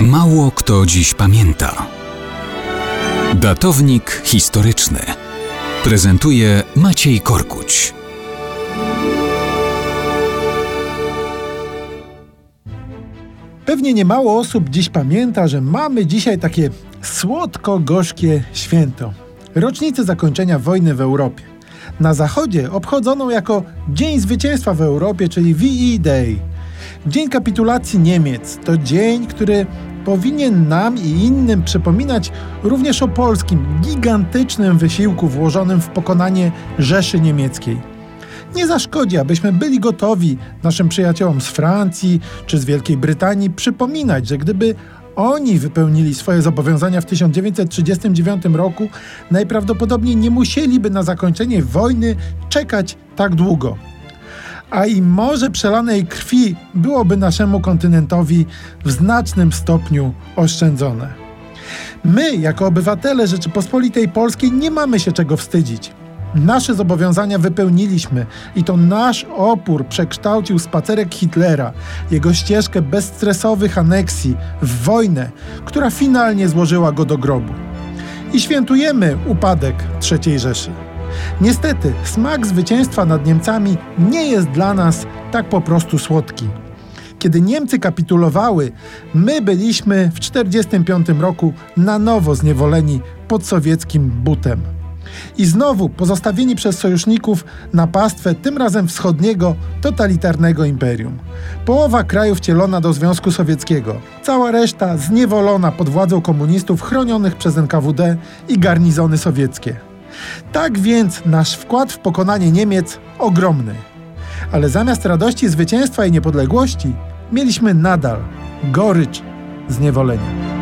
Mało kto dziś pamięta. Datownik historyczny prezentuje Maciej Korkuć. Pewnie niemało osób dziś pamięta, że mamy dzisiaj takie słodko-gorzkie święto. Rocznicę zakończenia wojny w Europie. Na zachodzie obchodzoną jako Dzień Zwycięstwa w Europie, czyli VE Day. Dzień kapitulacji Niemiec to dzień, który powinien nam i innym przypominać również o polskim gigantycznym wysiłku włożonym w pokonanie Rzeszy Niemieckiej. Nie zaszkodzi, abyśmy byli gotowi naszym przyjaciołom z Francji czy z Wielkiej Brytanii przypominać, że gdyby oni wypełnili swoje zobowiązania w 1939 roku, najprawdopodobniej nie musieliby na zakończenie wojny czekać tak długo a i morze przelanej krwi byłoby naszemu kontynentowi w znacznym stopniu oszczędzone. My, jako obywatele Rzeczypospolitej Polskiej, nie mamy się czego wstydzić. Nasze zobowiązania wypełniliśmy i to nasz opór przekształcił spacerek Hitlera, jego ścieżkę bezstresowych aneksji w wojnę, która finalnie złożyła go do grobu. I świętujemy upadek III Rzeszy. Niestety, smak zwycięstwa nad Niemcami nie jest dla nas tak po prostu słodki. Kiedy Niemcy kapitulowały, my byliśmy w 1945 roku na nowo zniewoleni pod sowieckim butem. I znowu pozostawieni przez sojuszników na pastwę tym razem wschodniego, totalitarnego imperium. Połowa kraju wcielona do Związku Sowieckiego, cała reszta zniewolona pod władzą komunistów chronionych przez NKWD i garnizony sowieckie. Tak więc nasz wkład w pokonanie Niemiec ogromny. Ale zamiast radości zwycięstwa i niepodległości, mieliśmy nadal gorycz zniewolenia.